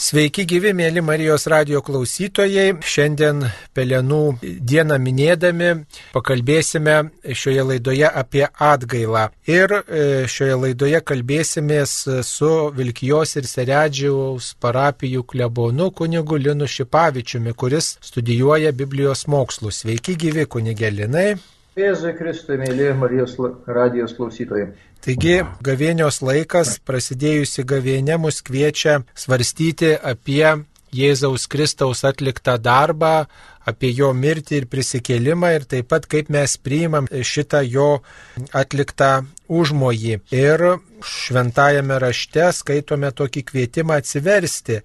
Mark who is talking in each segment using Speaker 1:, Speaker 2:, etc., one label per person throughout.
Speaker 1: Sveiki gyvi, mėly Marijos radio klausytojai. Šiandien Pelenų dieną minėdami pakalbėsime šioje laidoje apie atgailą. Ir e, šioje laidoje kalbėsimės su Vilkijos ir Seredžiaus parapijų klebonu kunigu Linu Šipavičiumi, kuris studijuoja Biblijos mokslus. Sveiki gyvi, kunigelinai.
Speaker 2: Jėzui Kristui, mėly Marijos radijos klausytojai.
Speaker 1: Taigi gavėnios laikas, prasidėjusi gavėnė, mus kviečia svarstyti apie Jėzaus Kristaus atliktą darbą, apie jo mirtį ir prisikėlimą ir taip pat kaip mes priimam šitą jo atliktą užmojį. Ir šventajame rašte skaitome tokį kvietimą atsiversti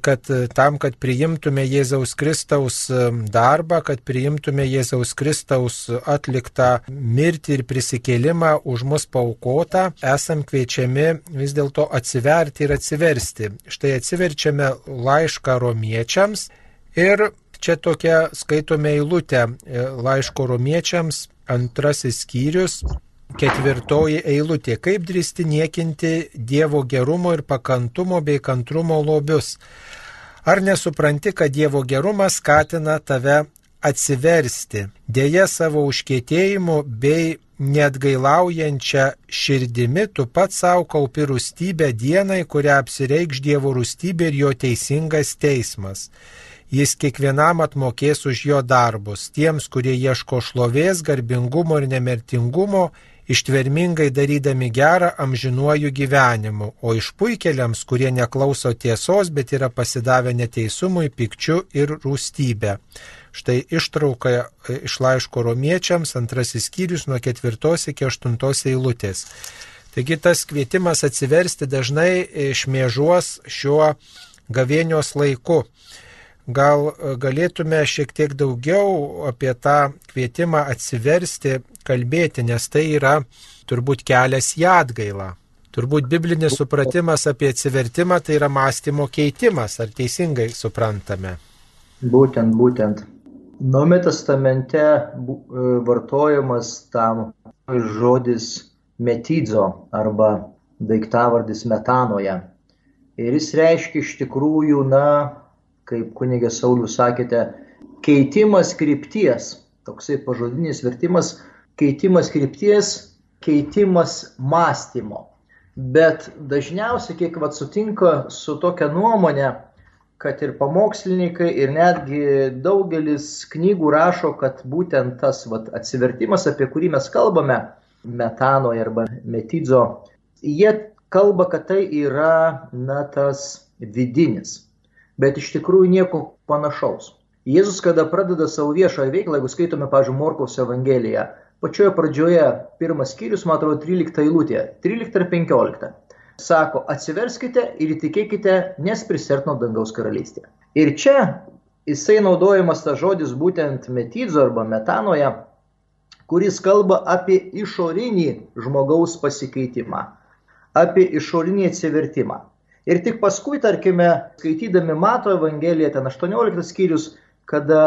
Speaker 1: kad e, tam, kad priimtume Jėzaus Kristaus e, darbą, kad priimtume Jėzaus Kristaus atliktą mirtį ir prisikėlimą už mus paukotą, esam kviečiami vis dėlto atsiverti ir atsiversti. Štai atsiverčiame laišką romiečiams ir čia tokia skaitome eilutę laiško romiečiams antrasis skyrius Ketvirtoji eilutė. Kaip drįsti niekinti Dievo gerumo ir pakantumo bei kantrumo lobius? Ar nesupranti, kad Dievo gerumas skatina tave atsiversti, dėja savo užkėtėjimu bei netgailaujančią širdimi tu pats savo kaupi rūstybę dienai, kurią apsireikš Dievo rūstybė ir jo teisingas teismas. Jis kiekvienam atmokės už jo darbus, tiems, kurie ieško šlovės, garbingumo ir nemertingumo ištvermingai darydami gerą amžinuoju gyvenimu, o išpuikeliams, kurie neklauso tiesos, bet yra pasidavę neteisumui, pikčiu ir rūstybė. Štai ištrauka e, iš laiško romiečiams, antrasis skyrius nuo ketvirtos iki aštuntos eilutės. Taigi tas kvietimas atsiversti dažnai šmėžuos šiuo gavėnios laiku. Gal e, galėtume šiek tiek daugiau apie tą kvietimą atsiversti, kalbėti, nes tai yra turbūt kelias į atgailą. Turbūt biblinis supratimas apie atsivertimą tai yra mąstymo keitimas, ar teisingai suprantame?
Speaker 2: Būtent, būtent. Naume testamente e, vartojamas tam žodis metidzo arba daiktavardis metanoje. Ir jis reiškia iš tikrųjų, na, kaip kunigė Saulius sakėte, keitimas krypties, toksai pažodinis vertimas, keitimas krypties, keitimas mąstymo. Bet dažniausiai, kiek vad sutinka su tokia nuomonė, kad ir pamokslininkai, ir netgi daugelis knygų rašo, kad būtent tas vat, atsivertimas, apie kurį mes kalbame, metanoje arba metidzo, jie kalba, kad tai yra na, tas vidinis bet iš tikrųjų nieko panašaus. Jėzus, kada pradeda savo viešąją veiklą, jeigu skaitome, pažiūrėjau, Morkaus Evangeliją, pačioje pradžioje, pirmas skyrius, man atrodo, 13 eilutė, 13 ir 15, sako, atsiverskite ir įtikėkite, nes prisertino dangaus karalystė. Ir čia jisai naudojamas tas žodis būtent metidzo arba metanoje, kuris kalba apie išorinį žmogaus pasikeitimą, apie išorinį atsivertimą. Ir tik paskui, tarkime, skaitydami Mato Evangeliją, ten 18 skyrius, kada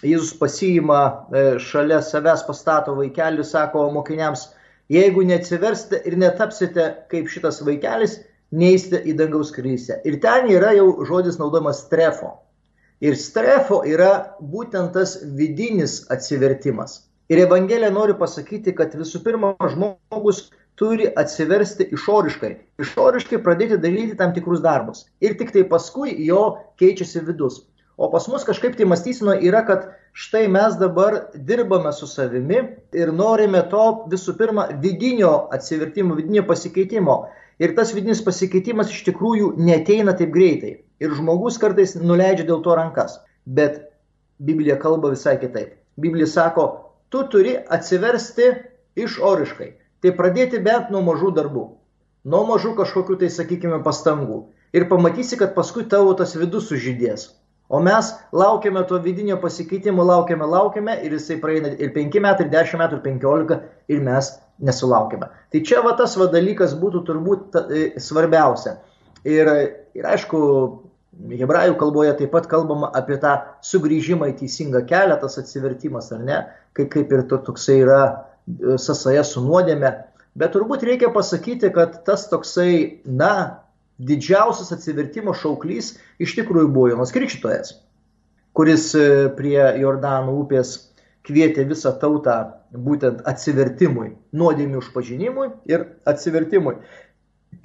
Speaker 2: Jėzus pasiima e, šalia savęs pastato vaikelį, sako mokiniams, jeigu neatsiversite ir netapsite kaip šitas vaikelis, neįsite į dangaus krysę. Ir ten yra jau žodis naudojamas strefo. Ir strefo yra būtent tas vidinis atsivertimas. Ir Evangelija nori pasakyti, kad visų pirma žmogus turi atsiversti išoriškai. Išoriškai pradėti daryti tam tikrus darbus. Ir tik tai paskui jo keičiasi vidus. O pas mus kažkaip tai mąstysino yra, kad štai mes dabar dirbame su savimi ir norime to visų pirma vidinio atsivertimo, vidinio pasikeitimo. Ir tas vidinis pasikeitimas iš tikrųjų neteina taip greitai. Ir žmogus kartais nuleidžia dėl to rankas. Bet Biblija kalba visai kitaip. Biblija sako, tu turi atsiversti išoriškai. Tai pradėti bent nuo mažų darbų, nuo mažų kažkokių tai, sakykime, pastangų. Ir pamatysi, kad paskui tavo tas vidus sužydės. O mes laukiame to vidinio pasikeitimo, laukiame, laukiame ir jisai praeina ir 5 metai, ir 10 metų, ir 15 ir mes nesulaukime. Tai čia va tas va dalykas būtų turbūt ta, e, svarbiausia. Ir, ir aišku, hebrajų kalboje taip pat kalbama apie tą sugrįžimą į teisingą kelią, tas atsivertimas, ar ne, kaip, kaip ir to toksai yra sąsaja su nuodėme, bet turbūt reikia pasakyti, kad tas toksai, na, didžiausias atsivertimo šauklys iš tikrųjų buvo Jonas Krikštojas, kuris e, prie Jordano upės kvietė visą tautą būtent atsivertimui, nuodėmių užpažinimui ir atsivertimui.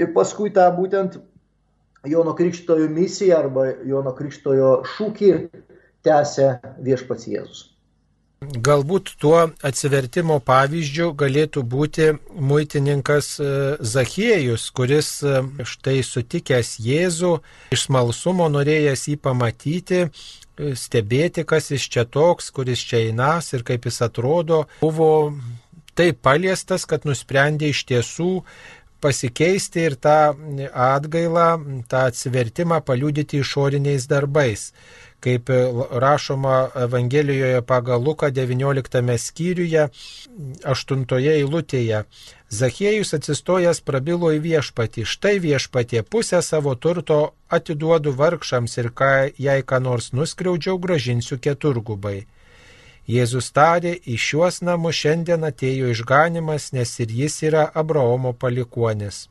Speaker 2: Ir paskui tą būtent Jono Krikštojo misiją arba Jono Krikštojo šūkį tęsė viešpats Jėzus.
Speaker 1: Galbūt tuo atsivertimo pavyzdžiu galėtų būti muitininkas e, Zachiejus, kuris e, štai sutikęs Jėzų iš smalsumo norėjęs jį pamatyti, e, stebėti, kas jis čia toks, kuris čia einas ir kaip jis atrodo, buvo taip paliestas, kad nusprendė iš tiesų pasikeisti ir tą atgailą, tą atsivertimą paliudyti išoriniais darbais kaip rašoma Evangelijoje pagal Luką 19 skyriuje 8 eilutėje. Zachiejus atsistojęs prabilo į viešpatį, štai viešpatie pusę savo turto atiduodu vargšams ir ką, jei ką nors nuskriaudžiau, gražinsiu keturgubai. Jėzus tarė, į šiuos namus šiandien atėjo išganimas, nes ir jis yra Abraomo palikuonis.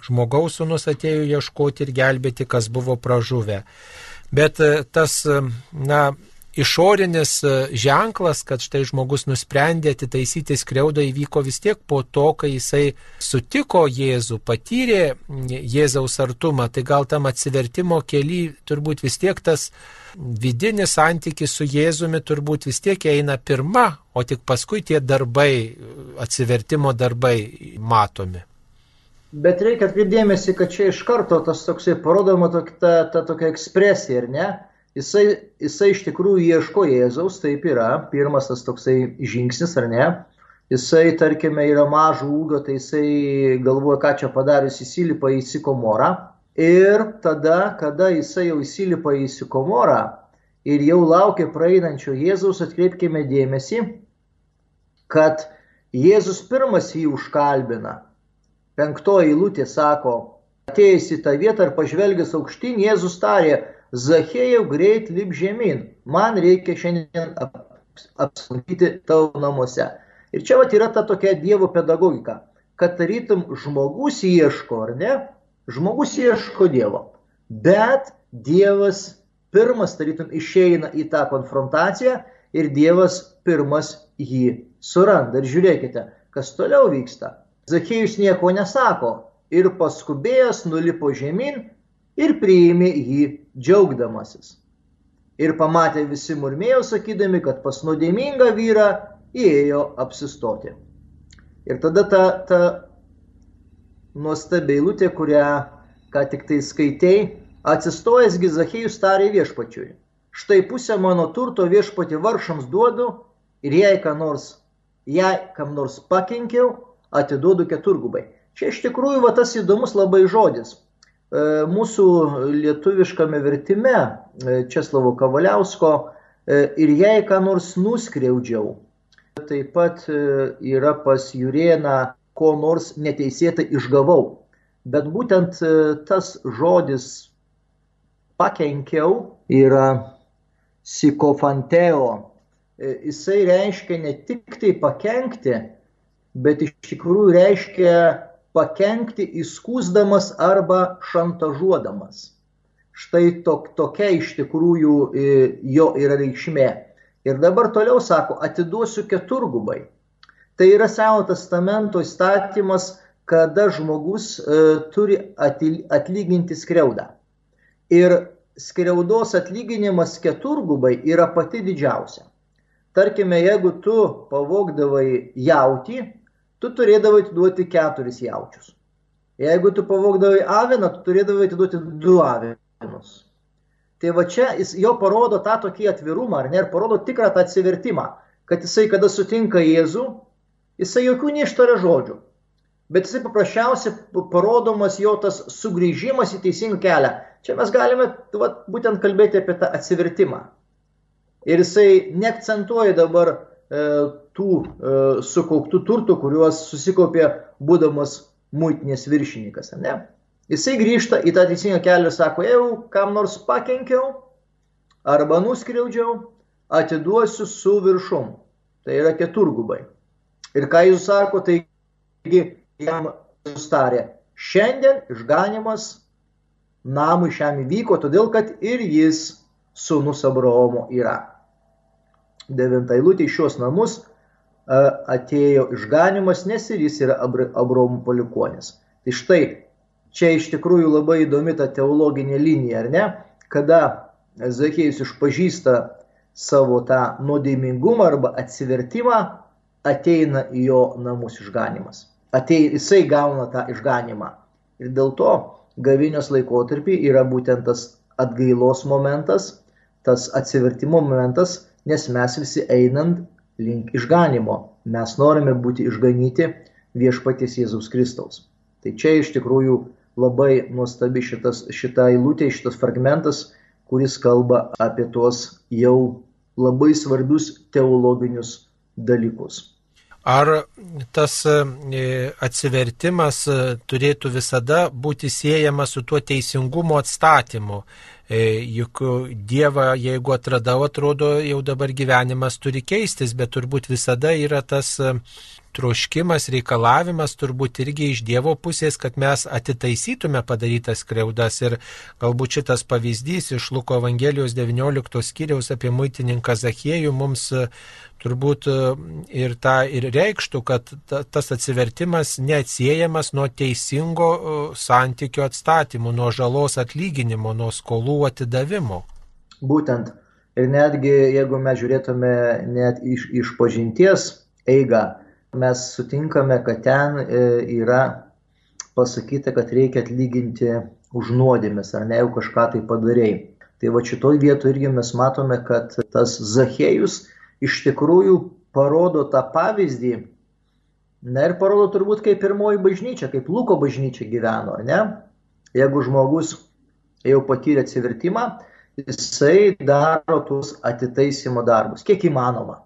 Speaker 1: Žmogaus sunus atėjo ieškoti ir gelbėti, kas buvo pražuvę. Bet e, tas, e, na, išorinis e, ženklas, kad štai žmogus nusprendė atitaisyti skriaudą įvyko vis tiek po to, kai jisai sutiko Jėzų, patyrė Jėzaus artumą, tai gal tam atsivertimo keli turbūt vis tiek tas vidinis santykis su Jėzumi turbūt vis tiek eina pirma, o tik paskui tie darbai, atsivertimo darbai matomi.
Speaker 2: Bet reikia atkreipdėmėsi, kad čia iš karto tas toksai parodoma tok, ta, ta tokia ekspresija, ar ne? Jisai, jisai iš tikrųjų ieško Jėzaus, taip yra, pirmas tas toksai žingsnis, ar ne? Jisai, tarkime, yra mažo ūgio, tai jisai galvoja, ką čia padarius, įsilipa į sikomorą. Ir tada, kada jisai jau įsilipa į sikomorą ir jau laukia praeinančio Jėzaus, atkreipkime dėmesį, kad Jėzus pirmas jį užkalbina penktoji eilutė sako, atėjęs į tą vietą ir pažvelgęs aukštyn, Jėzus tarė, Zachėjau greit lip žemyn, man reikia šiandien apsilankyti tavo namuose. Ir čia vat yra ta tokia Dievo pedagogika, kad tarytum žmogus ieško, ar ne? Žmogus ieško Dievo, bet Dievas pirmas tarytum išeina į tą konfrontaciją ir Dievas pirmas jį suranda. Ir žiūrėkite, kas toliau vyksta. Zakiejus nieko nesako ir paskubėjęs nulipo žemyn ir priėmė jį džiaugdamasis. Ir pamatė visi murmėjo sakydami, kad pas nuodėmingą vyrą įėjo apsistoti. Ir tada ta, ta nuostabi eilutė, kurią ką tik tai skaitėjai, atsistojęs Gizachėjus tarė viešpačiui. Štai pusę mano turto viešpati varšams duodu ir jei nors, jei kam nors pakenkiau, atiduodu keturgubai. Čia iš tikrųjų va, tas įdomus labai žodis. E, mūsų lietuviškame vertime e, Česlavo Kavaliausko e, ir jei ką nors nuskriaudžiau, taip pat yra pas Jurieną, ko nors neteisėtai išgavau. Bet būtent tas žodis pakenkiau yra psikofanteo. Jisai reiškia ne tik tai pakenkti, bet iš tikrųjų reiškia pakengti įskūsdamas arba šantažuodamas. Štai tok, tokia iš tikrųjų e, jo yra reikšmė. Ir dabar toliau sako, atiduosiu keturgubai. Tai yra Seno testamento įstatymas, kada žmogus e, turi atlyginti skriaudą. Ir skriaudos atlyginimas keturgubai yra pati didžiausia. Tarkime, jeigu tu pavogdavai jautį, tu turėdavai atiduoti keturis jaučius. Jeigu tu pavogdavai aviną, tu turėdavai atiduoti du avinus. Tai va čia jis jo parodo tą tokį atvirumą, ar ne, ir parodo tikrą tą atsivertimą, kad jisai, kada sutinka Jėzų, jisai jokių neištaria žodžių, bet jisai paprasčiausiai parodomas jo tas sugrįžimas į teisingą kelią. Čia mes galime va, būtent kalbėti apie tą atsivertimą. Ir jisai neakcentuoja dabar tų e, sukauptų turtų, kuriuos susikaupė būdamas muitinės viršininkas. Ne? Jisai grįžta į tą teisingą kelią ir sako, jeigu kam nors pakenkiau arba nuskriaudžiau, atiduosiu su viršum. Tai yra keturgubai. Ir ką jūs sako, taigi jam sustarė, Šiandien išganimas namui šiam įvyko, todėl kad ir jis sūnus Abraomo yra. Devinta eilutė iš šios namus atėjo išganimas, nes ir jis yra Abraomo palikonis. Tai štai, čia iš tikrųjų labai įdomi ta teologinė linija, ar ne? Kada Zakėjus išpažįsta savo tą nuodėmingumą arba atsivertimą, ateina į jo namus išganimas. Atei, jisai gauna tą išganimą. Ir dėl to gavinės laikotarpį yra būtent tas atgailos momentas, tas atsivertimo momentas, nes mes visi einant link išganimo. Mes norime būti išganyti viešpaties Jėzaus Kristaus. Tai čia iš tikrųjų labai nuostabi šitas, šita eilutė, šitas fragmentas, kuris kalba apie tuos jau labai svarbius teologinius dalykus.
Speaker 1: Ar tas e, atsivertimas e, turėtų visada būti siejamas su tuo teisingumo atstatymu? E, juk Dievą, jeigu atradau, atrodo, jau dabar gyvenimas turi keistis, bet turbūt visada yra tas troškimas, reikalavimas turbūt irgi iš Dievo pusės, kad mes atitaisytume padarytas kreudas. Ir galbūt šitas pavyzdys iš Luko Evangelijos 19 skyriaus apie muitininką Zachiejų mums turbūt e, ir tą ir reikštų, kad tas atsivertimas neatsiejamas nuo teisingo e, santykio atstatymų, nuo žalos atlyginimo, nuo skolų atidavimo.
Speaker 2: Būtent. Ir netgi jeigu mes žiūrėtume net iš, iš pažinties eigą, mes sutinkame, kad ten e, yra pasakyta, kad reikia atlyginti už nuodėmės, ar ne jau kažką tai padarėjai. Tai va šitoj vietoje irgi mes matome, kad tas Zachėjus iš tikrųjų parodo tą pavyzdį, na ir parodo turbūt kaip pirmoji bažnyčia, kaip Luko bažnyčia gyveno, ne? Jeigu žmogus jau patyrė atsivertimą, jisai daro tuos atitaisimo darbus, kiek įmanoma.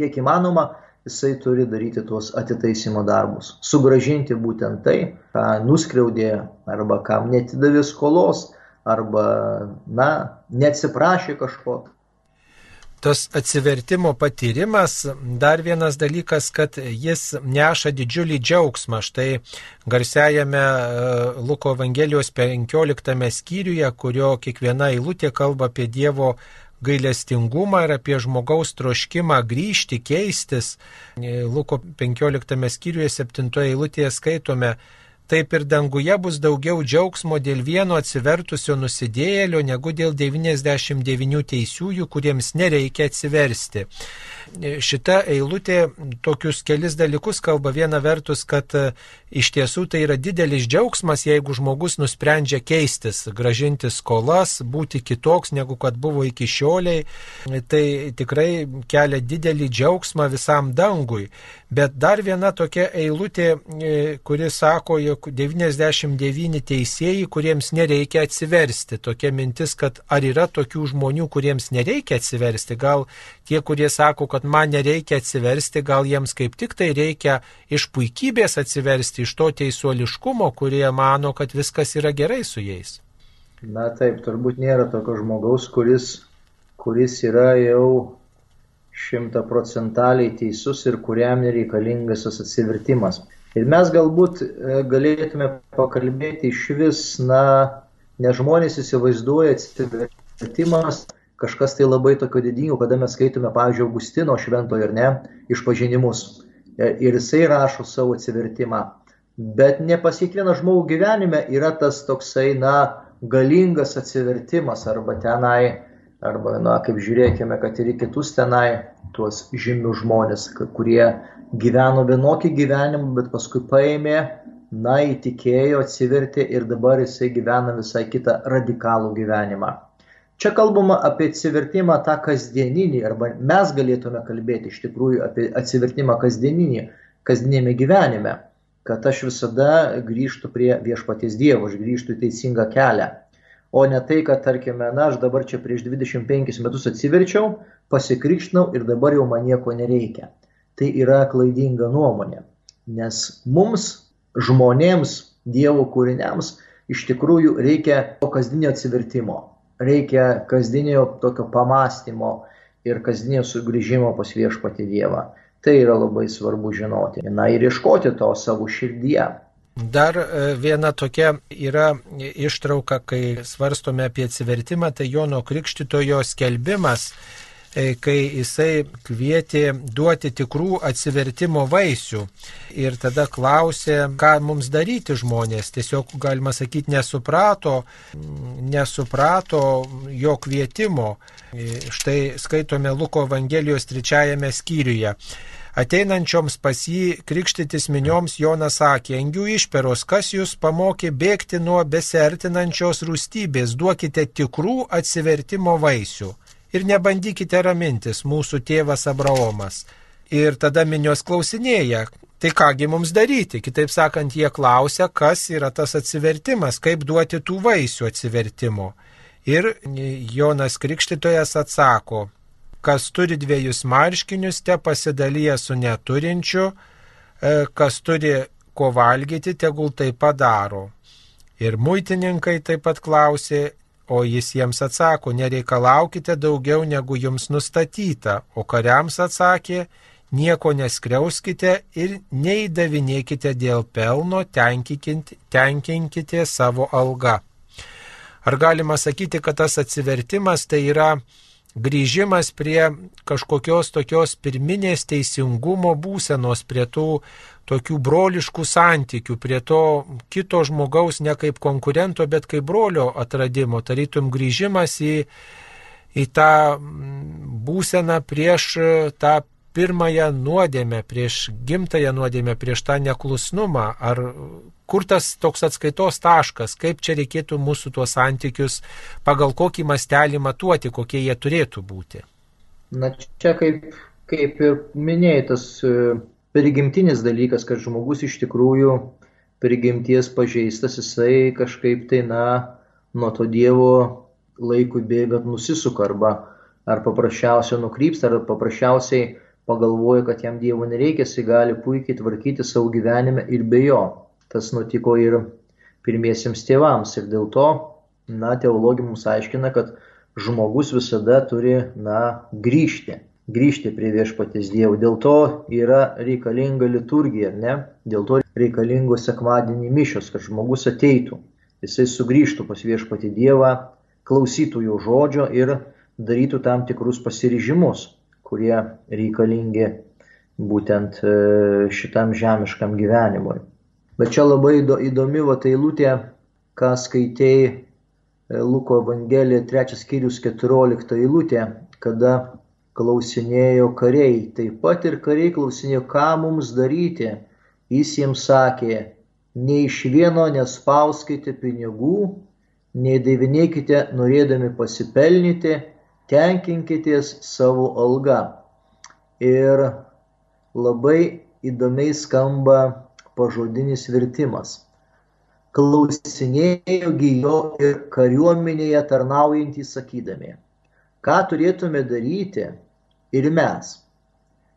Speaker 2: Kiek įmanoma, jisai turi daryti tuos atitaisimo darbus. Sugražinti būtent tai, ką nuskriaudė, arba kam netidavė skolos, arba, na, neatsiprašė kažko
Speaker 1: tas atsivertimo patyrimas, dar vienas dalykas, kad jis neša didžiulį džiaugsmą. Štai garsiajame e, Luko Evangelijos 15 skyriuje, kurio kiekviena eilutė kalba apie Dievo gailestingumą ir apie žmogaus troškimą grįžti, keistis. E, Luko 15 skyriuje 7 eilutėje skaitome, taip ir danguje bus daugiau džiaugsmo dėl vieno atsivertusio nusidėjėlio negu dėl 99 teisiųjų, kuriems nereikia atsiversti šita eilutė tokius kelis dalykus kalba. Viena vertus, kad e, iš tiesų tai yra didelis džiaugsmas, jeigu žmogus nusprendžia keistis, gražinti skolas, būti kitoks negu kad buvo iki šioliai. Tai tikrai kelia didelį džiaugsmą visam dangui. Bet dar viena tokia eilutė, e, kuri sako, jog 99 teisėjai, kuriems nereikia atsiversti. Tokia mintis, kad ar yra tokių žmonių, kuriems nereikia atsiversti. Gal tie, kurie sako, kad man nereikia atsiversti, gal jiems kaip tik tai reikia iš puikybės atsiversti, iš to teisuoliškumo, kurie mano, kad viskas yra gerai su jais.
Speaker 2: Na taip, turbūt nėra tokio žmogaus, kuris, kuris yra jau šimtaprocentaliai teisus ir kuriam nereikalingas tas atsivertimas. Ir mes galbūt e, galėtume pakalbėti iš vis, na, ne žmonės įsivaizduoja atsivertimas kažkas tai labai tokio didingo, kada mes skaitome, pavyzdžiui, Augustino šventojo ir ne, išpažinimus. E, ir jisai rašo savo atsivertimą. Bet ne pas kiekvieną žmogų gyvenime yra tas toksai, na, galingas atsivertimas arba tenai, arba, na, kaip žiūrėkime, kad ir į kitus tenai, tuos žymius žmonės, kurie gyveno vienokį gyvenimą, bet paskui paėmė, na, įtikėjo, atsivertė ir dabar jisai gyvena visai kitą radikalų gyvenimą. Čia kalbama apie atsivertimą tą kasdieninį, arba mes galėtume kalbėti iš tikrųjų apie atsivertimą kasdieninį, kasdienėme gyvenime, kad aš visada grįžtu prie viešpaties Dievo, aš grįžtu į teisingą kelią. O ne tai, kad tarkime, na, aš dabar čia prieš 25 metus atsiverčiau, pasikrikštinau ir dabar jau man nieko nereikia. Tai yra klaidinga nuomonė. Nes mums, žmonėms, Dievo kūriniams, iš tikrųjų reikia to kasdienio atsivertimo reikia kasdienio tokio pamastymo ir kasdienio sugrįžimo pas viešpati Dievą. Tai yra labai svarbu žinoti. Na ir ieškoti to savo širdyje.
Speaker 1: Dar e, viena tokia yra ištrauka, kai svarstome apie atsivertimą, tai Jono Krikštitojo skelbimas, kai jisai kvietė duoti tikrų atsivertimo vaisių. Ir tada klausė, ką mums daryti žmonės. Tiesiog, galima sakyti, nesuprato, nesuprato jo kvietimo. E, štai skaitome Luko Evangelijos trečiajame skyriuje. Ateinančioms pas jį krikštytis minioms Jonas sakė, engių išperos, kas jūs pamokė bėgti nuo besertinančios rūstybės, duokite tikrų atsivertimo vaisių ir nebandykite ramintis mūsų tėvas Abraomas. Ir tada minios klausinėja, tai kągi mums daryti? Kitaip sakant, jie klausia, kas yra tas atsivertimas, kaip duoti tų vaisių atsivertimo. Ir Jonas Krikštytojas atsako, kas turi dviejus marškinius, te pasidalyja su neturinčiu, e, kas turi ko valgyti, tegul tai padaro. Ir muitininkai taip pat klausė, o jis jiems atsako, nereikalaukite daugiau negu jums nustatyta, o kariams atsakė, nieko neskriauskite ir neįdavinėkite dėl pelno, tenkinkite savo algą. Ar galima sakyti, kad tas atsivertimas tai yra grįžimas prie kažkokios tokios pirminės teisingumo būsenos, prie tų tokių broliškų santykių, prie to kito žmogaus ne kaip konkurento, bet kaip brolio atradimo, tarytum grįžimas į, į tą būseną prieš tą pirmąją nuodėmę, prieš gimtąją nuodėmę, prieš tą neklusnumą, ar kur tas toks atskaitos taškas, kaip čia reikėtų mūsų tuos santykius, pagal kokį mastelį matuoti, kokie jie turėtų būti.
Speaker 2: Na čia kaip, kaip ir minėjai, tas e, prigimtinis dalykas, kad žmogus iš tikrųjų prigimties pažeistas, jisai kažkaip tai, na, nuo to Dievo laikui bėgant nusisuka arba ar paprasčiausiai nukrypsta, ar paprasčiausiai pagalvoja, kad jam Dievo nereikia, jisai gali puikiai tvarkyti savo gyvenime ir be jo. Tas nutiko ir pirmiesiems tėvams. Ir dėl to, na, teologija mums aiškina, kad žmogus visada turi, na, grįžti. Grįžti prie viešpatės Dievo. Dėl to yra reikalinga liturgija, ne? Dėl to reikalingos sekmadienį mišios, kad žmogus ateitų. Jisai sugrįžtų pas viešpatį Dievą, klausytų jo žodžio ir darytų tam tikrus pasiryžimus, kurie reikalingi būtent e, šitam žemiškam gyvenimui. Bet čia labai įdomi va tai eilutė, ką skaitėjai e, Luko Evangelija 3 skyrius 14 eilutė, kada klausinėjo kariai. Taip pat ir kariai klausinėjo, ką mums daryti. Jis jiems sakė, nei iš vieno nespauskite pinigų, nei daivinėkite norėdami pasipelnyti, tenkinkitės savo algą. Ir labai įdomiai skamba pažodinis vertimas. Klausinėjo gyjo ir kariuomenėje tarnaujantys sakydami, ką turėtume daryti ir mes.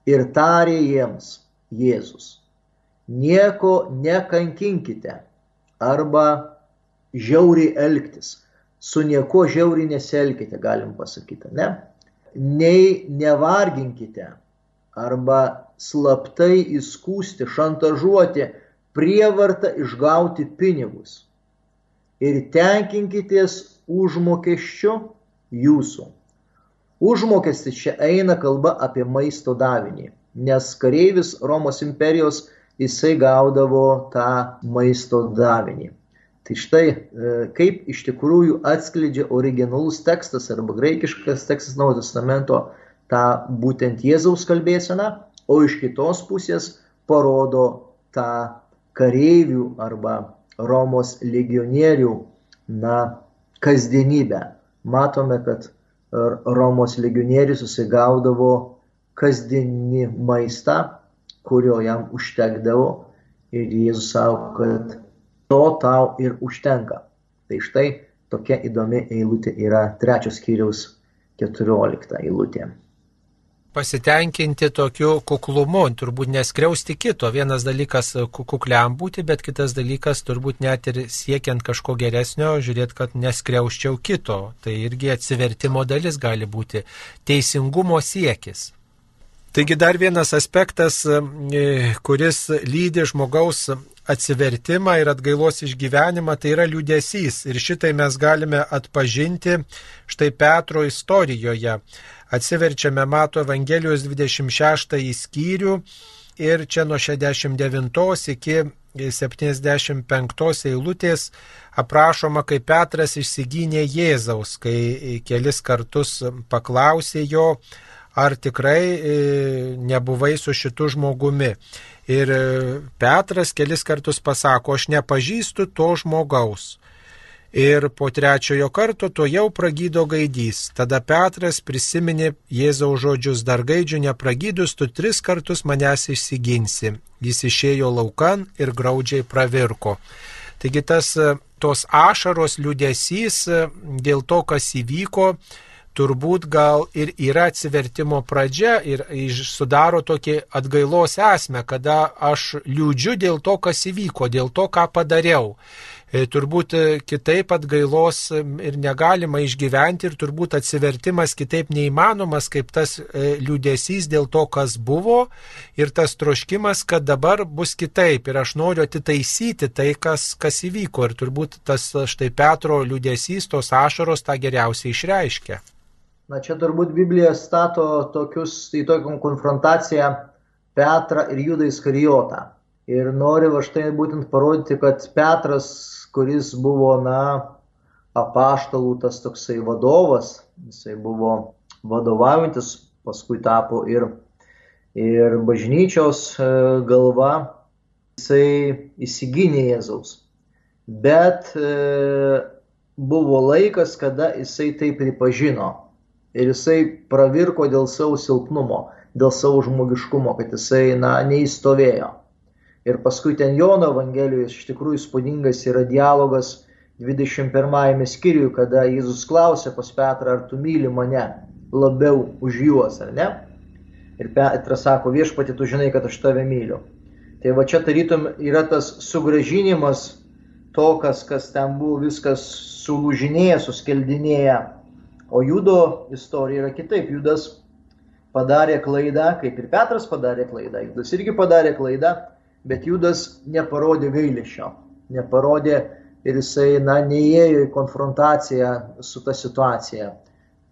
Speaker 2: Ir tarė jiems Jėzus, nieko nekankinkite arba žiauriai elgtis. Su nieko žiauriai nesielkite, galim pasakyti, ne? Nei nevarginkite arba slaptai įskūsti, šantažuoti, prievartą išgauti pinigus. Ir tenkinkitės užmokesčiu jūsų. Užmokestis čia eina kalba apie maisto davinį, nes kareivis Romos imperijos jisai gaudavo tą maisto davinį. Tai štai e, kaip iš tikrųjų atskleidžia originalus tekstas arba graikiškas tekstas Naujo testamento tą būtent Jėzaus kalbėseną, o iš kitos pusės parodo tą kareivių arba Romos legionierių na, kasdienybę. Matome, kad Romos legionierius susigaudavo kasdienį maistą, kurio jam užtekdavo ir Jėzus savo, kad to tau ir užtenka. Tai štai tokia įdomi eilutė yra trečios skyriaus keturiolikta eilutė
Speaker 1: pasitenkinti tokiu kuklumu, turbūt neskriausti kito. Vienas dalykas kukliam būti, bet kitas dalykas turbūt net ir siekiant kažko geresnio, žiūrėti, kad neskriauščiau kito. Tai irgi atsivertimo dalis gali būti teisingumo siekis. Taigi dar vienas aspektas, e, kuris lydi žmogaus atsivertimą ir atgailos išgyvenimą, tai yra liūdėsys. Ir šitai mes galime atpažinti štai Petro istorijoje. Atsiverčiame Mato Evangelijos 26 skyrių ir čia nuo 69 iki 75 eilutės aprašoma, kaip Petras išsigynė Jėzaus, kai kelis kartus paklausė jo, ar tikrai e, nebuvai su šitu žmogumi. Ir e, Petras kelis kartus pasako, aš nepažįstu to žmogaus. Ir po trečiojo karto to jau pragydo gaidys. Tada Petras prisiminė Jėzaus žodžius, dar gaidžių nepragydus, tu tris kartus manęs išsiginsi. Jis išėjo laukan ir graudžiai pravirko. Taigi tas e, tos ašaros liūdėsys dėl to, kas įvyko, turbūt gal ir yra atsivertimo pradžia ir sudaro tokį atgailos esmę, kada aš liūdžiu dėl to, kas įvyko, dėl to, ką padariau. E, turbūt e, kitaip atgailos ir negalima išgyventi ir turbūt atsivertimas kitaip neįmanomas, kaip tas e, liūdėsys dėl to, kas buvo ir tas troškimas, kad dabar bus kitaip ir aš noriu atitaisyti tai, kas, kas įvyko ir turbūt tas štai Petro liūdėsys, tos ašaros tą geriausiai išreiškia.
Speaker 2: Na čia turbūt Biblija stato tokius, į tokią konfrontaciją Petrą ir Judą Iskarijotą. Ir nori va štai būtent parodyti, kad Petras, kuris buvo, na, apaštalų tas toksai vadovas, jisai buvo vadovaujantis, paskui tapo ir, ir bažnyčios e, galva, jisai įsigynė Jėzaus. Bet e, buvo laikas, kada jisai tai pripažino ir jisai pravirko dėl savo silpnumo, dėl savo žmogiškumo, kad jisai, na, neįstovėjo. Ir paskui ten Jono Evangelijoje iš tikrųjų spūdingas yra dialogas 21 skyriui, kada Jėzus klausė pas Petrą, ar tu myli mane labiau už juos, ar ne? Ir Petras sako, viešpati, tu žinai, kad aš tave myliu. Tai va čia tarytum yra tas sugražinimas to, kas, kas ten buvo viskas sulūžinėję, suskeldinėję O Judo istorija yra kitaip. Judas padarė klaidą, kaip ir Petras padarė klaidą. Judas irgi padarė klaidą, bet Judas neparodė gailėšio. Neparodė ir jisai, na, neįėjo į konfrontaciją su ta situacija.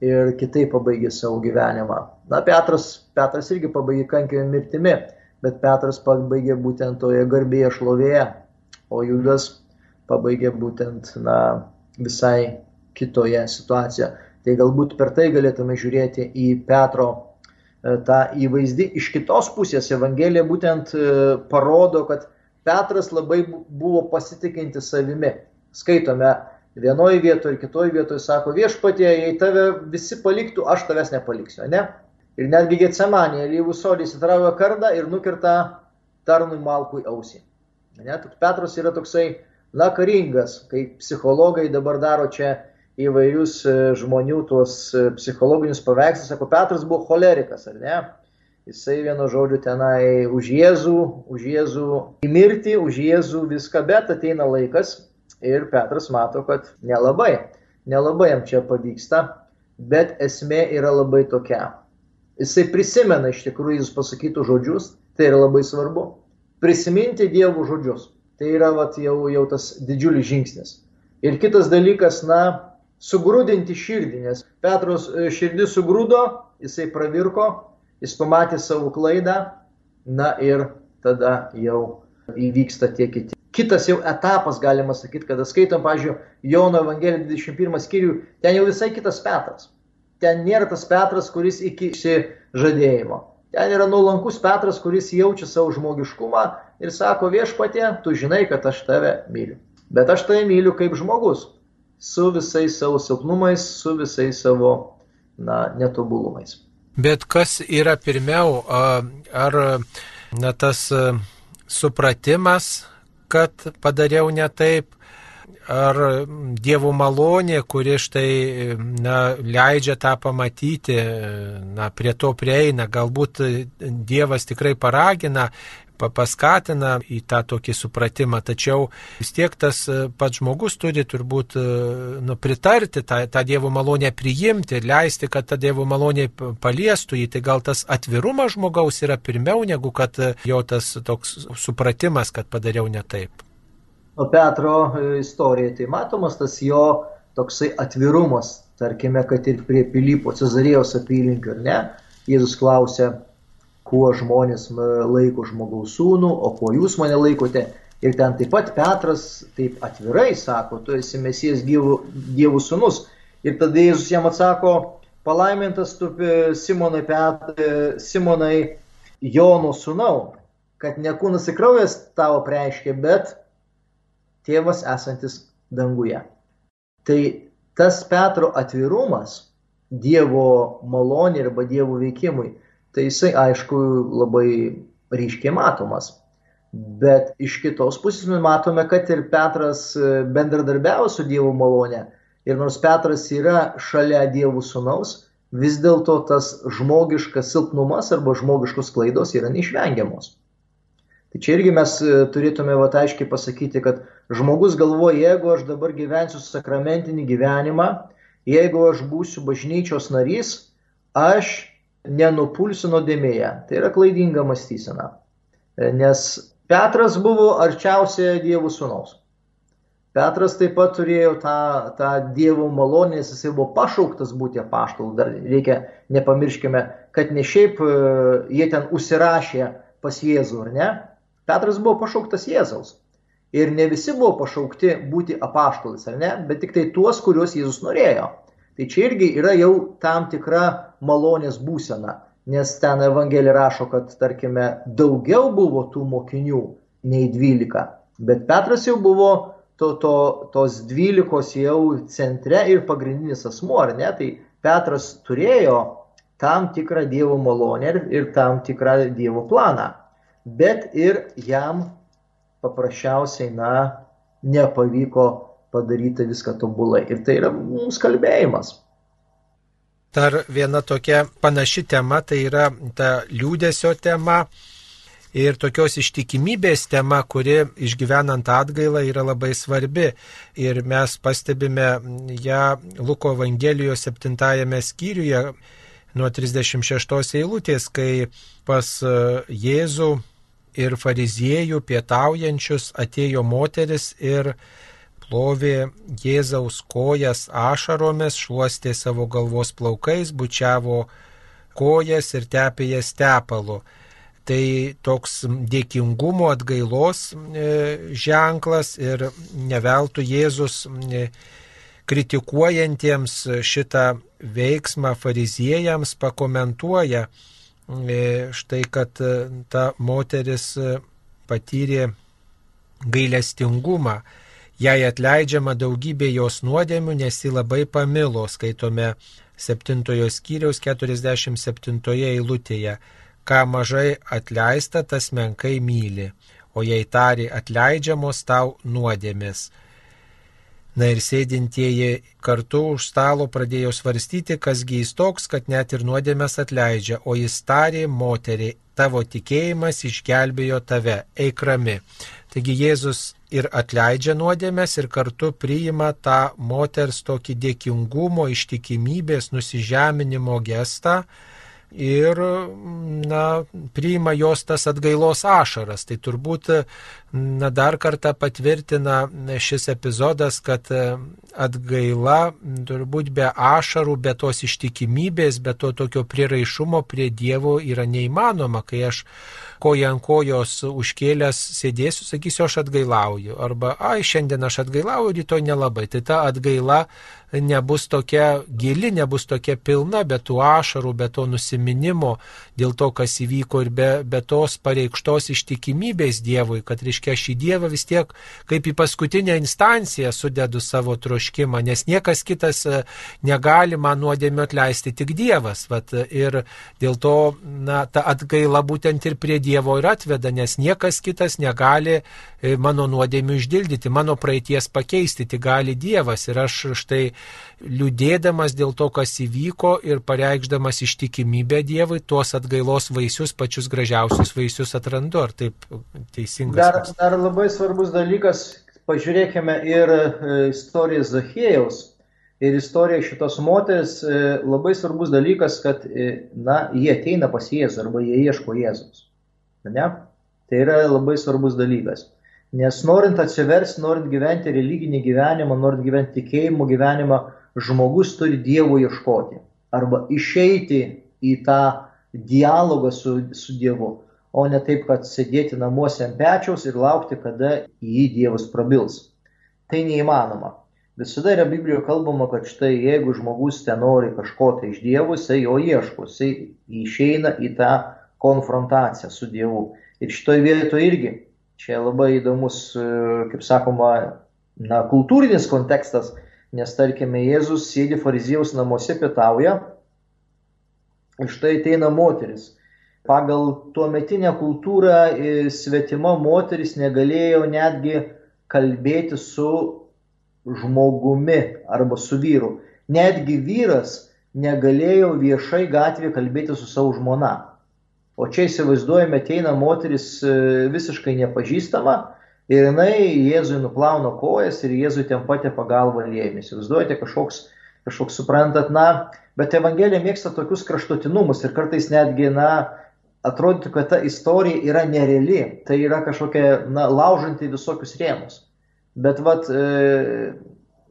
Speaker 2: Ir kitaip pabaigė savo gyvenimą. Na, Petras, Petras irgi pabaigė kankio mirtimi, bet Petras pabaigė būtent toje garbėje šlovėje, o Judas pabaigė būtent, na, visai kitoje situacijoje. Tai galbūt per tai galėtume žiūrėti į Petro e, tą įvaizdį. Iš kitos pusės Evangelija būtent e, parodo, kad Petras labai buvo pasitikinti savimi. Skaitome vienoje vietoje ir kitoje vietoje, sako viešpatie, jei tave visi paliktų, aš tavęs nepaliksiu. Ne? Ir netgi Getsemanė, lyvų sodį įsitraukia kardą ir nukirta tarnui malkui ausį. Ne? Petras yra toksai, na, karingas, kaip psichologai dabar daro čia įvairius e, žmonių tuos e, psichologinius paveikslus, sako, Petras buvo cholerikas, ar ne? Jisai vieno žodžio tenai už Jėzų, už Jėzų į mirtį, už Jėzų viską, bet ateina laikas ir Petras mato, kad nelabai, nelabai jam čia pavyksta, bet esmė yra labai tokia. Jisai prisimena iš tikrųjų jūs pasakytų žodžius, tai yra labai svarbu. Prisiminti Dievo žodžius. Tai yra vat, jau, jau tas didžiulis žingsnis. Ir kitas dalykas, na, sugrūdinti širdį, nes Petros e, širdis sugrūdo, jisai pravirko, jis pamatė savo klaidą, na ir tada jau įvyksta tie kiti. Kitas jau etapas, galima sakyti, kada skaitom, pažiūrėjau, Jono Evangeliją 21 skyrių, ten jau visai kitas Petras. Ten nėra tas Petras, kuris iki žadėjimo. Ten yra nuolankus Petras, kuris jaučia savo žmogiškumą ir sako viešpatė, tu žinai, kad aš tave myliu. Bet aš tave myliu kaip žmogus su visais savo silpnumais, su visais savo na, netobulumais.
Speaker 1: Bet kas yra pirmiau, ar na, tas supratimas, kad padariau ne taip, ar Dievo malonė, kuri štai na, leidžia tą pamatyti, na, prie to prieina, galbūt Dievas tikrai paragina paskatina į tą tokį supratimą, tačiau vis tiek tas e, pats žmogus turi turbūt e, nu, pritarti tą, tą Dievo malonę priimti ir leisti, kad ta Dievo malonė paliestų jį. Tai gal tas atvirumas žmogaus yra pirmiau negu kad jo tas toks supratimas, kad padariau ne taip.
Speaker 2: Petro istorija, tai matomas tas jo toksai atvirumas, tarkime, kad ir prie Pilypo Cezarijos apylinkių, ar ne? Jėzus klausė, kuo žmonės laiko žmogaus sūnų, o kuo jūs mane laikote. Ir ten taip pat Petras taip atvirai sako, tu esi Mesijas dievų, dievų sūnus. Ir tada Jėzus jam atsako, palaimintas tu Simonai, Pet, Simonai Jono sūnau, kad ne kūnas ir kraujas tavo preiškia, bet tėvas esantis danguje. Tai tas Petro atvirumas Dievo malonė arba Dievo veikimui tai jisai aišku labai ryškiai matomas. Bet iš kitos pusės mes matome, kad ir Petras e, bendradarbiavo su Dievo malone. Ir nors Petras yra šalia Dievų sunaus, vis dėlto tas žmogiškas silpnumas arba žmogiškos klaidos yra neišvengiamos. Tai čia irgi mes e, turėtume va aiškiai pasakyti, kad žmogus galvoja, jeigu aš dabar gyvensiu sakramentinį gyvenimą, jeigu aš būsiu bažnyčios narys, aš nenupulsiu nuodėmėje. Tai yra klaidinga mąstysena. E, nes Petras buvo arčiausiai Dievo sūnaus. Petras taip pat turėjo tą, tą Dievo malonę, jisai buvo pašauktas būti apaštalu. Dar reikia, nepamirškime, kad ne šiaip e, jie ten užsirašė pas Jėzų, ar ne? Petras buvo pašauktas Jėzaus. Ir ne visi buvo pašaukti būti apaštalais, ar ne? Bet tik tai tuos, kuriuos Jėzus norėjo. Tai čia irgi yra jau tam tikra malonės būsena, nes ten Evangelija rašo, kad, tarkime, daugiau buvo tų mokinių nei dvylika, bet Petras jau buvo to, to, tos dvylikos jau centre ir pagrindinis asmuo, ar ne? Tai Petras turėjo tam tikrą Dievo malonę ir, ir tam tikrą Dievo planą, bet ir jam paprasčiausiai, na, nepavyko padaryti viską tobulai. Ir tai yra mums kalbėjimas.
Speaker 1: Dar viena tokia panaši tema tai yra ta liūdėsio tema ir tokios ištikimybės tema, kuri išgyvenant atgailą yra labai svarbi. Ir mes pastebime ją Luko Evangelijos 7 skyriuje nuo 36 eilutės, kai pas Jėzų ir fariziejų pietaujančius atėjo moteris ir plovė Jėzaus kojas ašaromis, šuostė savo galvos plaukais, bučiavo kojas ir tepė jas tepalu. Tai toks dėkingumo atgailos e, ženklas ir neveltų Jėzus e, kritikuojantiems šitą veiksmą fariziejams pakomentuoja štai, kad ta moteris patyrė gailestingumą. Jai atleidžiama daugybė jos nuodėmių, nes ji labai pamilo, skaitome 7 skyriaus 47 eilutėje, ką mažai atleista, tas menkai myli, o jei tari atleidžiamos tau nuodėmis. Na ir sėdintieji kartu už stalo pradėjo svarstyti, kasgi jis toks, kad net ir nuodėmės atleidžia, o jis tarė moteriai, tavo tikėjimas išgelbėjo tave, eik rami. Taigi Jėzus ir atleidžia nuodėmės ir kartu priima tą moters tokį dėkingumo, ištikimybės, nusižeminimo gestą ir na, priima jos tas atgailos ašaras. Tai turbūt na, dar kartą patvirtina šis epizodas, kad atgaila turbūt be ašarų, be tos ištikimybės, be to tokio priraišumo prie Dievo yra neįmanoma, kai aš koja ant kojos užkėlęs sėdėsiu, sakysiu, aš atgailauju. Arba, ai, šiandien aš atgailauju, rytoj nelabai. Tai ta atgaila nebus tokia gili, nebus tokia pilna, be tų ašarų, be to nusiminimo dėl to, kas įvyko ir be, be tos pareikštos ištikimybės Dievui, kad reiškia šį Dievą vis tiek kaip į paskutinę instanciją sudedu savo troškimą, nes niekas kitas e, negali man nuodėmio atleisti, tik Dievas. Vat, ir dėl to na, ta atgaila būtent ir prie Dievo ir atveda, nes niekas kitas negali e, mano nuodėmių išdildyti, mano praeities pakeisti, tik gali Dievas. Ir aš štai liūdėdamas dėl to, kas įvyko ir pareikšdamas ištikimybę Dievui, tuos atgailos vaisius, pačius gražiausius vaisius atrandu. Ar taip teisingai?
Speaker 2: Dar, dar labai svarbus dalykas, pažiūrėkime ir e, istoriją Zachėjaus. Ir istorija šitos moters e, labai svarbus dalykas, kad, e, na, jie ateina pas Jėzų arba jie ieško Jėzus. Ne? Tai yra labai svarbus dalykas. Nes norint atsiversti, norint gyventi religinį gyvenimą, norint gyventi tikėjimo gyvenimą, žmogus turi Dievo ieškoti arba išeiti į tą dialogą su, su Dievu, o ne taip, kad sėdėti namuose ant pečiaus ir laukti, kada į jį Dievas prabils. Tai neįmanoma. Visada yra Biblijoje kalbama, kad štai jeigu žmogus ten nori kažko tai iš Dievo, jisai jo ieško, jisai išeina į tą konfrontaciją su Dievu. Ir šitoje vietoje irgi Čia labai įdomus, e, kaip sakoma, na, kultūrinis kontekstas, nes tarkime, Jėzus sėdi fariziejaus namuose pietauja ir štai ateina moteris. Pagal tuometinę kultūrą e, svetima moteris negalėjo netgi kalbėti su žmogumi arba su vyru. Netgi vyras negalėjo viešai gatvėje kalbėti su savo žmona. O čia įsivaizduojame, ateina moteris e, visiškai nepažįstama ir jinai Jėzui nuplauna kojas ir Jėzui ten patė pagalbą lėjami. Įsivaizduojate kažkoks, kažkoks suprantat, na, bet Evangelija mėgsta tokius kraštutinumus ir kartais netgi, na, atrodytų, kad ta istorija yra nereali, tai yra kažkokia, na, laužanti visokius rėmus. Bet, vad, e,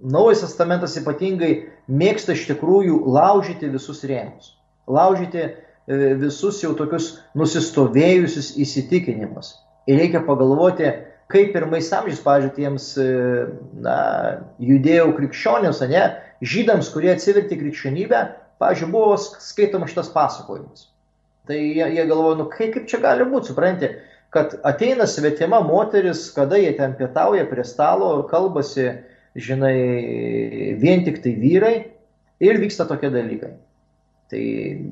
Speaker 2: Naujas testamentas ypatingai mėgsta iš tikrųjų laužyti visus rėmus. Laužyti E, visus jau tokius nusistovėjusius įsitikinimus. Ir reikia pagalvoti, kaip pirmais amžiais, pažiūrėjau, tiems e, na, judėjų krikščionims, ne, žydams, kurie atsivertė krikščionybę, pažiūrėjau, buvo skaitomas šitas pasakojimas. Tai jie, jie galvoja, nu kaip, kaip čia gali būti, supranti, kad ateina svetima moteris, kada jie ten pietauja prie stalo, kalbasi, žinai, vien tik tai vyrai ir vyksta tokie dalykai. Tai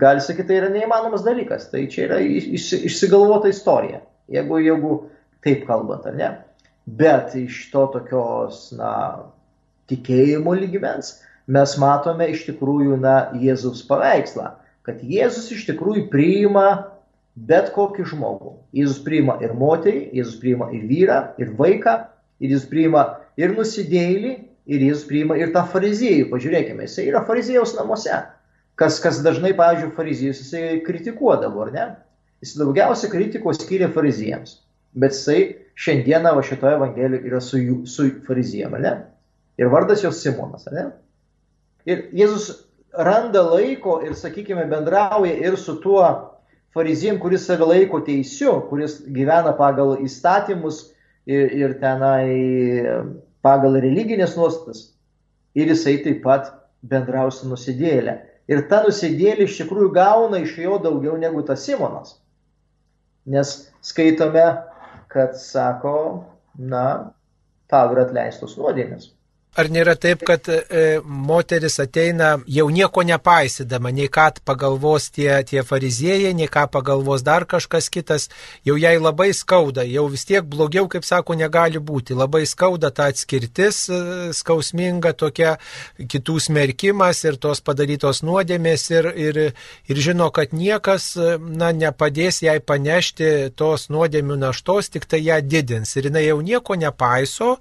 Speaker 2: gali sakyti, tai yra neįmanomas dalykas, tai čia yra iš, išsigalvota istorija, jeigu, jeigu taip kalbant, ar ne. Bet iš to tokios, na, tikėjimo lygmens mes matome iš tikrųjų, na, Jėzus paveikslą, kad Jėzus iš tikrųjų priima bet kokį žmogų. Jėzus priima ir moterį, Jėzus priima ir vyrą, ir vaiką, ir Jėzus priima ir nusidėjėlį, ir Jėzus priima ir tą fariziejų. Pažiūrėkime, jisai yra fariziejaus namuose kas, kas dažnai, pavyzdžiui, fariziejus jisai kritikuodavo, ar ne? Jis daugiausia kritikos skiria fariziejams, bet jisai šiandieną va šitoje evangelijoje yra su, jų, su farizijam, ar ne? Ir vardas jos Simonas, ar ne? Ir Jėzus randa laiko ir, sakykime, bendrauja ir su tuo farizijim, kuris save laiko teisiu, kuris gyvena pagal įstatymus ir, ir tenai pagal religinės nuostatas. Ir jisai taip pat bendrausia nusidėlę. Ir ta nusidėlė iš tikrųjų gauna iš jo daugiau negu tas Simonas. Nes skaitome, kad sako, na, tau yra atleistos nuodėmės.
Speaker 1: Ar nėra taip, kad e, moteris ateina jau nieko nepaisydama, nei ką pagalvos tie, tie fariziejai, nei ką pagalvos dar kažkas kitas, jau jai labai skauda, jau vis tiek blogiau, kaip sako, negali būti. Labai skauda ta atskirtis, e, skausminga tokia kitų smerkimas ir tos padarytos nuodėmės ir, ir, ir žino, kad niekas na, nepadės jai panešti tos nuodėmių naštos, tik tai ją didins. Ir jinai jau nieko nepaiso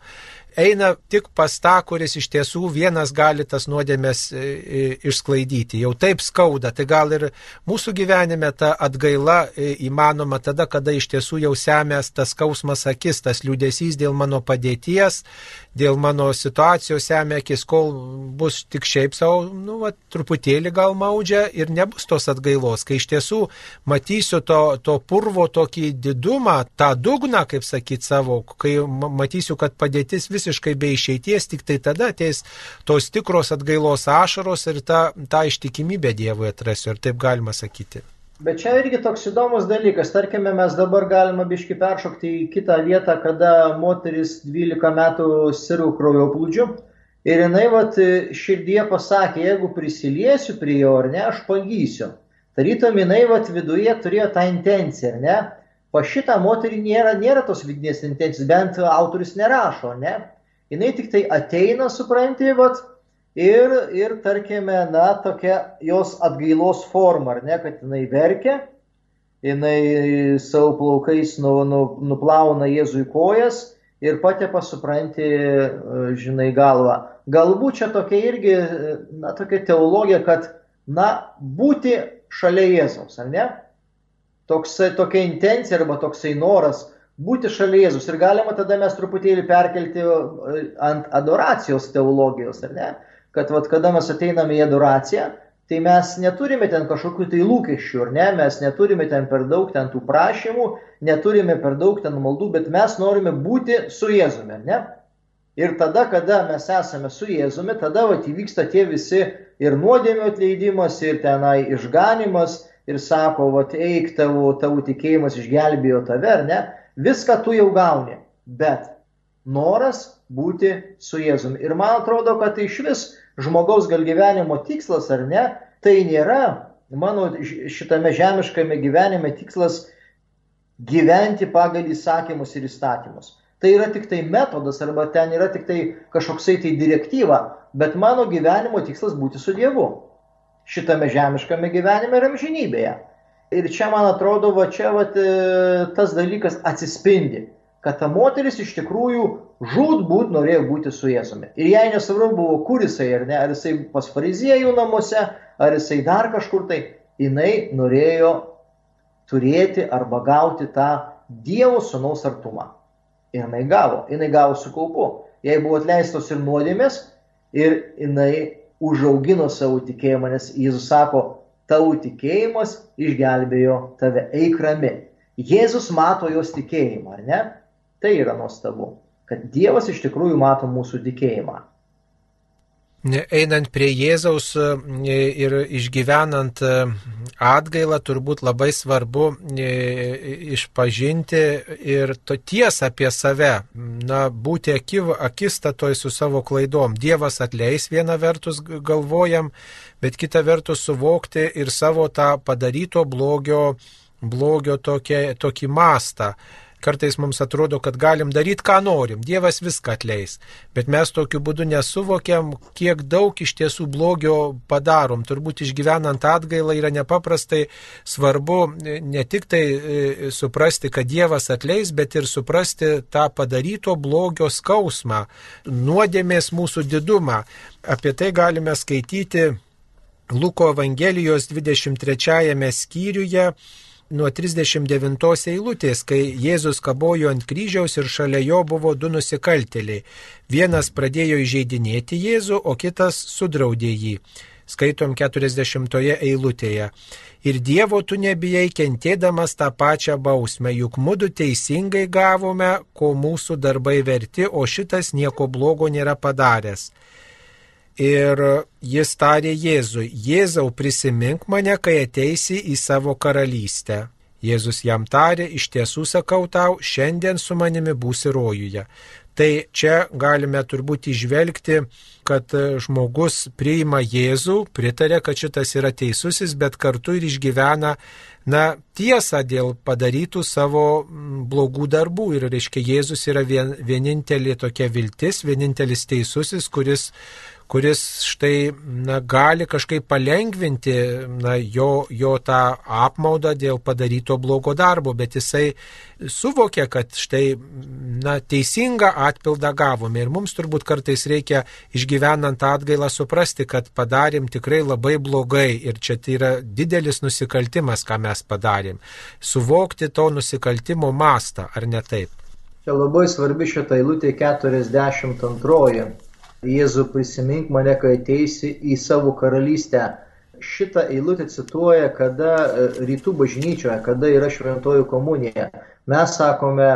Speaker 1: eina tik pas tą, kuris iš tiesų vienas gali tas nuodėmės e, e, išsklaidyti. Jau taip skauda, tai gal ir mūsų gyvenime ta atgaila e, įmanoma tada, kada iš tiesų jau semės tas skausmas akis, tas liūdėsys dėl mano padėties, dėl mano situacijos semia akis, kol bus tik šiaip savo, nu, va, truputėlį gal maudžia ir nebus tos atgailos, kai iš tiesų matysiu to, to purvo tokį didumą, tą dugną, kaip sakyti savo, kai matysiu, kad padėtis vis visiškai be išeities, tik tai tada ateis tos tikros atgailos ašaros ir tą, tą ištikimybę Dievui atrasiu, ir taip galima sakyti.
Speaker 2: Bet čia irgi toks įdomus dalykas. Tarkime, mes dabar galime biški peršokti į kitą vietą, kada moteris 12 metų sirų kraujo plūdžių. Ir jinai vat, širdie pasakė, jeigu prisiliesiu prie jo ar ne, aš pagysiu. Tarytum jinai vat, viduje turėjo tą intenciją, ar ne? Pa šitą moterį nėra, nėra tos vidinės intencijos, bent autoris nerašo, ne? Jinai tik tai ateina, supranti, vat, ir, ir tarkime, na, tokia jos atgailos forma, ar ne, kad jinai verkia, jinai savo plaukais nu, nu, nuplauna Jėzui kojas ir patepa, supranti, žinai, galvą. Galbūt čia tokia irgi, na, tokia teologija, kad, na, būti šalia Jėzaus, ar ne? Toksai, tokia intencija arba toksai noras būti šalia Jėzus. Ir galima tada mes truputėlį perkelti ant adoracijos teologijos, ar ne? Kad vat, kada mes ateiname į adoraciją, tai mes neturime ten kažkokių tai lūkesčių, ar ne, mes neturime ten per daug ten tų prašymų, neturime per daug ten maldų, bet mes norime būti su Jėzumi, ar ne? Ir tada, kada mes esame su Jėzumi, tada vat, įvyksta tie visi ir nuodėmio atleidimas, ir tenai išganimas, ir sako, vat, eik, tavo, tavo tikėjimas išgelbėjo tave, ar ne? Viską tu jau gauni, bet noras būti su Jėzumi. Ir man atrodo, kad tai iš vis žmogaus gal gyvenimo tikslas ar ne, tai nėra mano šitame žemiškame gyvenime tikslas gyventi pagal įsakymus ir įstatymus. Tai yra tik tai metodas arba ten yra tik tai kažkoksai tai direktyva, bet mano gyvenimo tikslas būti su Dievu. Šitame žemiškame gyvenime ir amžinybėje. Ir čia, man atrodo, va čia va, tas dalykas atsispindi kad ta moteris iš tikrųjų žudbūt norėjo būti su Jėzumi. Ir jai nesvarbu buvo, kur jisai, ar ne, ar jisai pas fariziejų namuose, ar jisai dar kažkur tai, jinai norėjo turėti arba gauti tą Dievo sunaus artumą. Ir jinai gavo, jinai gavo su kaupu. Jai buvo atleistos ir nuodėmės, ir jinai užaugino savo tikėjimą, nes Jėzus sako, tavo tikėjimas išgelbėjo tave, eik rami. Jėzus mato jos tikėjimą, ar ne? Tai yra nuostabu, kad Dievas iš tikrųjų mato mūsų tikėjimą.
Speaker 1: Einant prie Jėzaus e, ir išgyvenant e, atgailą, turbūt labai svarbu e, išpažinti ir to tiesą apie save, na, būti akiv, akistatoj su savo klaidom. Dievas atleis vieną vertus galvojam, bet kitą vertus suvokti ir savo tą padaryto blogio, blogio tokia, tokį mastą. Kartais mums atrodo, kad galim daryti, ką norim, Dievas viską atleis, bet mes tokiu būdu nesuvokiam, kiek daug iš tiesų blogio padarom. Turbūt išgyvenant atgailą yra nepaprastai svarbu ne tik tai e, suprasti, kad Dievas atleis, bet ir suprasti tą padaryto blogio skausmą, nuodėmės mūsų didumą. Apie tai galime skaityti Luko Evangelijos 23 skyriuje nuo 39 eilutės, kai Jėzus kabojo ant kryžiaus ir šalia jo buvo du nusikaltėliai. Vienas pradėjo įžeidinėti Jėzų, o kitas sudraudė jį. Skaitom 40 eilutėje. Ir Dievo tu nebijai kentėdamas tą pačią bausmę, juk mūdu teisingai gavome, ko mūsų darbai verti, o šitas nieko blogo nėra padaręs. Ir jis tarė Jėzui, Jėzau prisimink mane, kai ateisi į savo karalystę. Jėzus jam tarė, iš tiesų sakau tau, šiandien su manimi būsi rojuje. Tai čia galime turbūt išvelgti, kad žmogus priima Jėzų, pritarė, kad šitas yra teisusis, bet kartu ir išgyvena, na, tiesą dėl padarytų savo blogų darbų. Ir, reiškia, Jėzus yra vien, vienintelė tokia viltis, vienintelis teisusis, kuris kuris štai na, gali kažkaip palengvinti na, jo, jo tą apmaudą dėl padaryto blogo darbo, bet jisai suvokia, kad štai na, teisingą atpildą gavome. Ir mums turbūt kartais reikia išgyvenant atgailą suprasti, kad padarėm tikrai labai blogai ir čia tai yra didelis nusikaltimas, ką mes padarėm. Suvokti to nusikaltimo mastą, ar ne taip?
Speaker 2: Čia labai svarbi šitą eilutę 42. Jėzu prisimink mane, kai ateisi į savo karalystę. Šitą eilutę cituoja, kada e, rytų bažnyčioje, kada yra šventoji komunija. Mes sakome,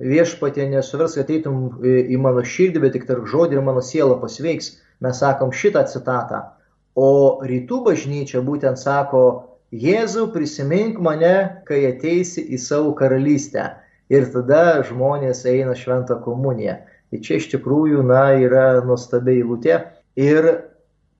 Speaker 2: viešpatė nesuvers, kad eitum į mano širdį, bet tik tarp žodį ir mano siela pasveiks. Mes sakom šitą citatą. O rytų bažnyčia būtent sako, Jėzau prisimink mane, kai ateisi į savo karalystę. Ir tada žmonės eina šventą komuniją. Tai čia iš tikrųjų, na, yra nuostabiai eilutė. Ir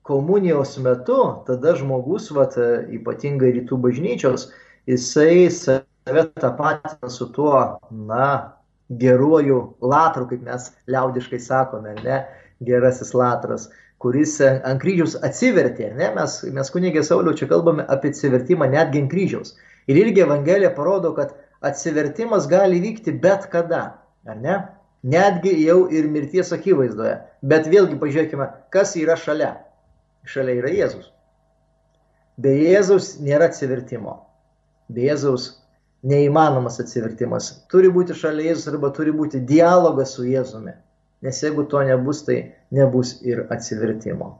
Speaker 2: komunijos metu tada žmogus, vat, ypatingai rytų bažnyčios, jisai save tapatina su tuo, na, geruoju latru, kaip mes liaudiškai sakome, ne, gerasis latras kuris ant kryžiaus atsivertė. Ne? Mes, mes kunigė Sauliau čia kalbame apie atsivertimą netgi ant kryžiaus. Ir irgi Evangelija parodo, kad atsivertimas gali vykti bet kada. Ar ne? Netgi jau ir mirties akivaizdoje. Bet vėlgi pažiūrėkime, kas yra šalia. Šalia yra Jėzus. Be Jėzaus nėra atsivertimo. Be Jėzaus neįmanomas atsivertimas. Turi būti šalia Jėzus arba turi būti dialogas su Jėzumi. Nes jeigu to nebus, tai nebus ir atsivertimo.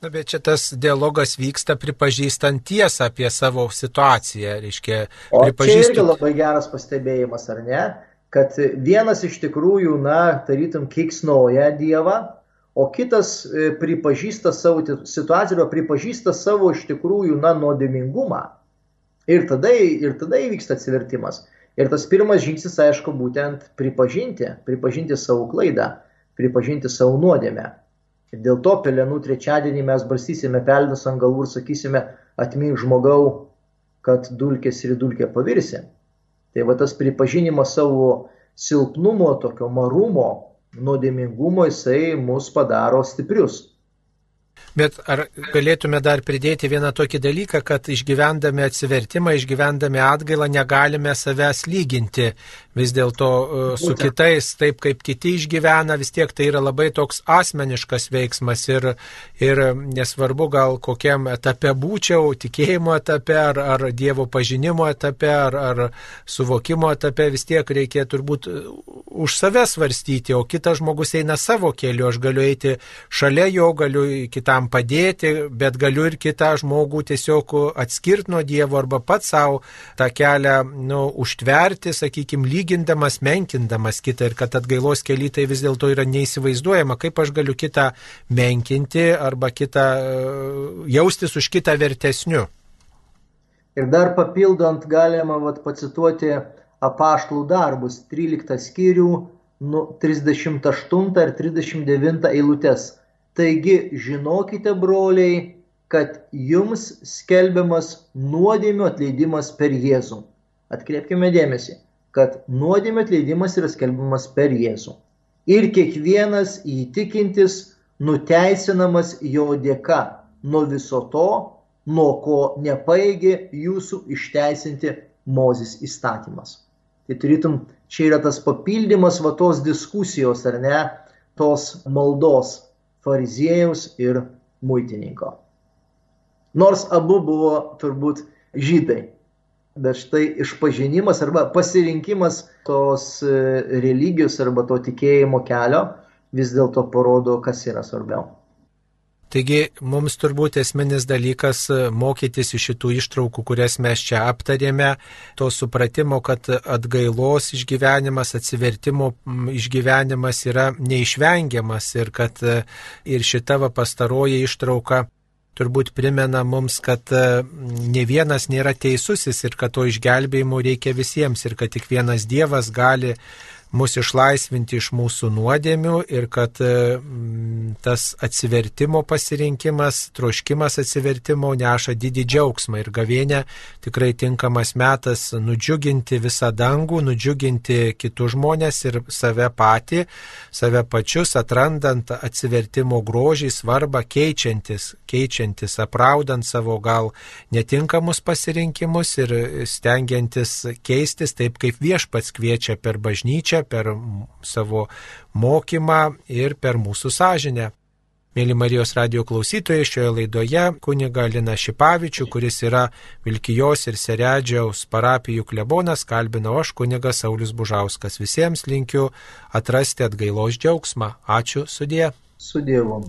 Speaker 1: Na, bet čia tas dialogas vyksta pripažįstant tiesą apie savo situaciją, reiškia.
Speaker 2: O pripažįstant... čia irgi labai geras pastebėjimas, ar ne? Kad vienas iš tikrųjų, na, tarytum, kiksnoja Dievą, o kitas e, pripažįsta savo situaciją, pripažįsta savo iš tikrųjų, na, nuodėmingumą. Ir tada, ir tada įvyksta atsivertimas. Ir tas pirmas žingsnis, aišku, būtent pripažinti, pripažinti savo klaidą, pripažinti savo nuodėmę. Ir dėl to pelenų trečiadienį mes barstysime pelnus ant galvų ir sakysime, atmink žmogau, kad dulkės ir dulkė pavirsi. Tai va tas pripažinimas savo silpnumo, tokio marumo, nuodėmingumo, jisai mus padaro stiprius.
Speaker 1: Bet ar galėtume dar pridėti vieną tokį dalyką, kad išgyvendami atsivertimą, išgyvendami atgailą negalime savęs lyginti vis dėlto e, su kitais, taip kaip kiti išgyvena, vis tiek tai yra labai toks asmeniškas veiksmas ir, ir nesvarbu gal kokiam etape būčiau, tikėjimo etape ar, ar Dievo pažinimo etape ar, ar suvokimo etape, vis tiek reikia turbūt už save svarstyti, o kitas žmogus eina savo keliu, aš galiu eiti šalia jo, galiu kitam kitam padėti, bet galiu ir kitą žmogų tiesiog atskirti nuo Dievo arba pats savo tą kelią nu, užtverti, sakykime, lygindamas, menkindamas kitą ir kad atgailos keli tai vis dėlto yra neįsivaizduojama, kaip aš galiu kitą menkinti arba kitą e, jaustis už kitą vertesniu.
Speaker 2: Ir dar papildant galima vat, pacituoti apaštlų darbus, 13 skyrių, nu, 38 ir 39 eilutes. Taigi žinokite, broliai, kad jums skelbiamas nuodėmio atleidimas per Jėzų. Atkreipkime dėmesį, kad nuodėmio atleidimas yra skelbiamas per Jėzų. Ir kiekvienas įtikintis nuteisinamas jo dėka nuo viso to, nuo ko nepaėgė jūsų išteisinti Mozės įstatymas. Tai tarytum, čia yra tas papildymas va tos diskusijos, ar ne, tos maldos fariziejaus ir muitininko. Nors abu buvo turbūt žydai. Bet štai išpažinimas arba pasirinkimas tos e, religijos arba to tikėjimo kelio vis dėlto parodo, kas yra svarbiau.
Speaker 1: Taigi mums turbūt esminis dalykas e, mokytis iš šitų ištraukų, kurias mes čia aptarėme, to supratimo, kad atgailos išgyvenimas, atsivertimo išgyvenimas yra neišvengiamas ir kad e, ir šita va pastaroji ištrauka turbūt primena mums, kad e, ne vienas nėra teisusis ir kad to išgelbėjimo reikia visiems ir kad tik vienas Dievas gali mus išlaisvinti iš mūsų nuodėmių ir kad e, tas atsivertimo pasirinkimas, troškimas atsivertimo neša didį džiaugsmą ir gavienė tikrai tinkamas metas nudžiuginti visą dangų, nudžiuginti kitus žmonės ir save patį, save pačius, atrandant atsivertimo grožį, svarbą, keičiantis, keičiantis, apraudant savo gal netinkamus pasirinkimus ir stengiantis keistis taip, kaip viešpats kviečia per bažnyčią per savo mokymą ir per mūsų sąžinę. Mėly Marijos radio klausytojai, šioje laidoje kuniga Lina Šipavičių, kuris yra Vilkijos ir Seredžiaus parapijų klebonas, kalbino aš kunigas Saulis Bužauskas. Visiems linkiu atrasti atgailos džiaugsmą. Ačiū sudė.
Speaker 2: Su Dievu.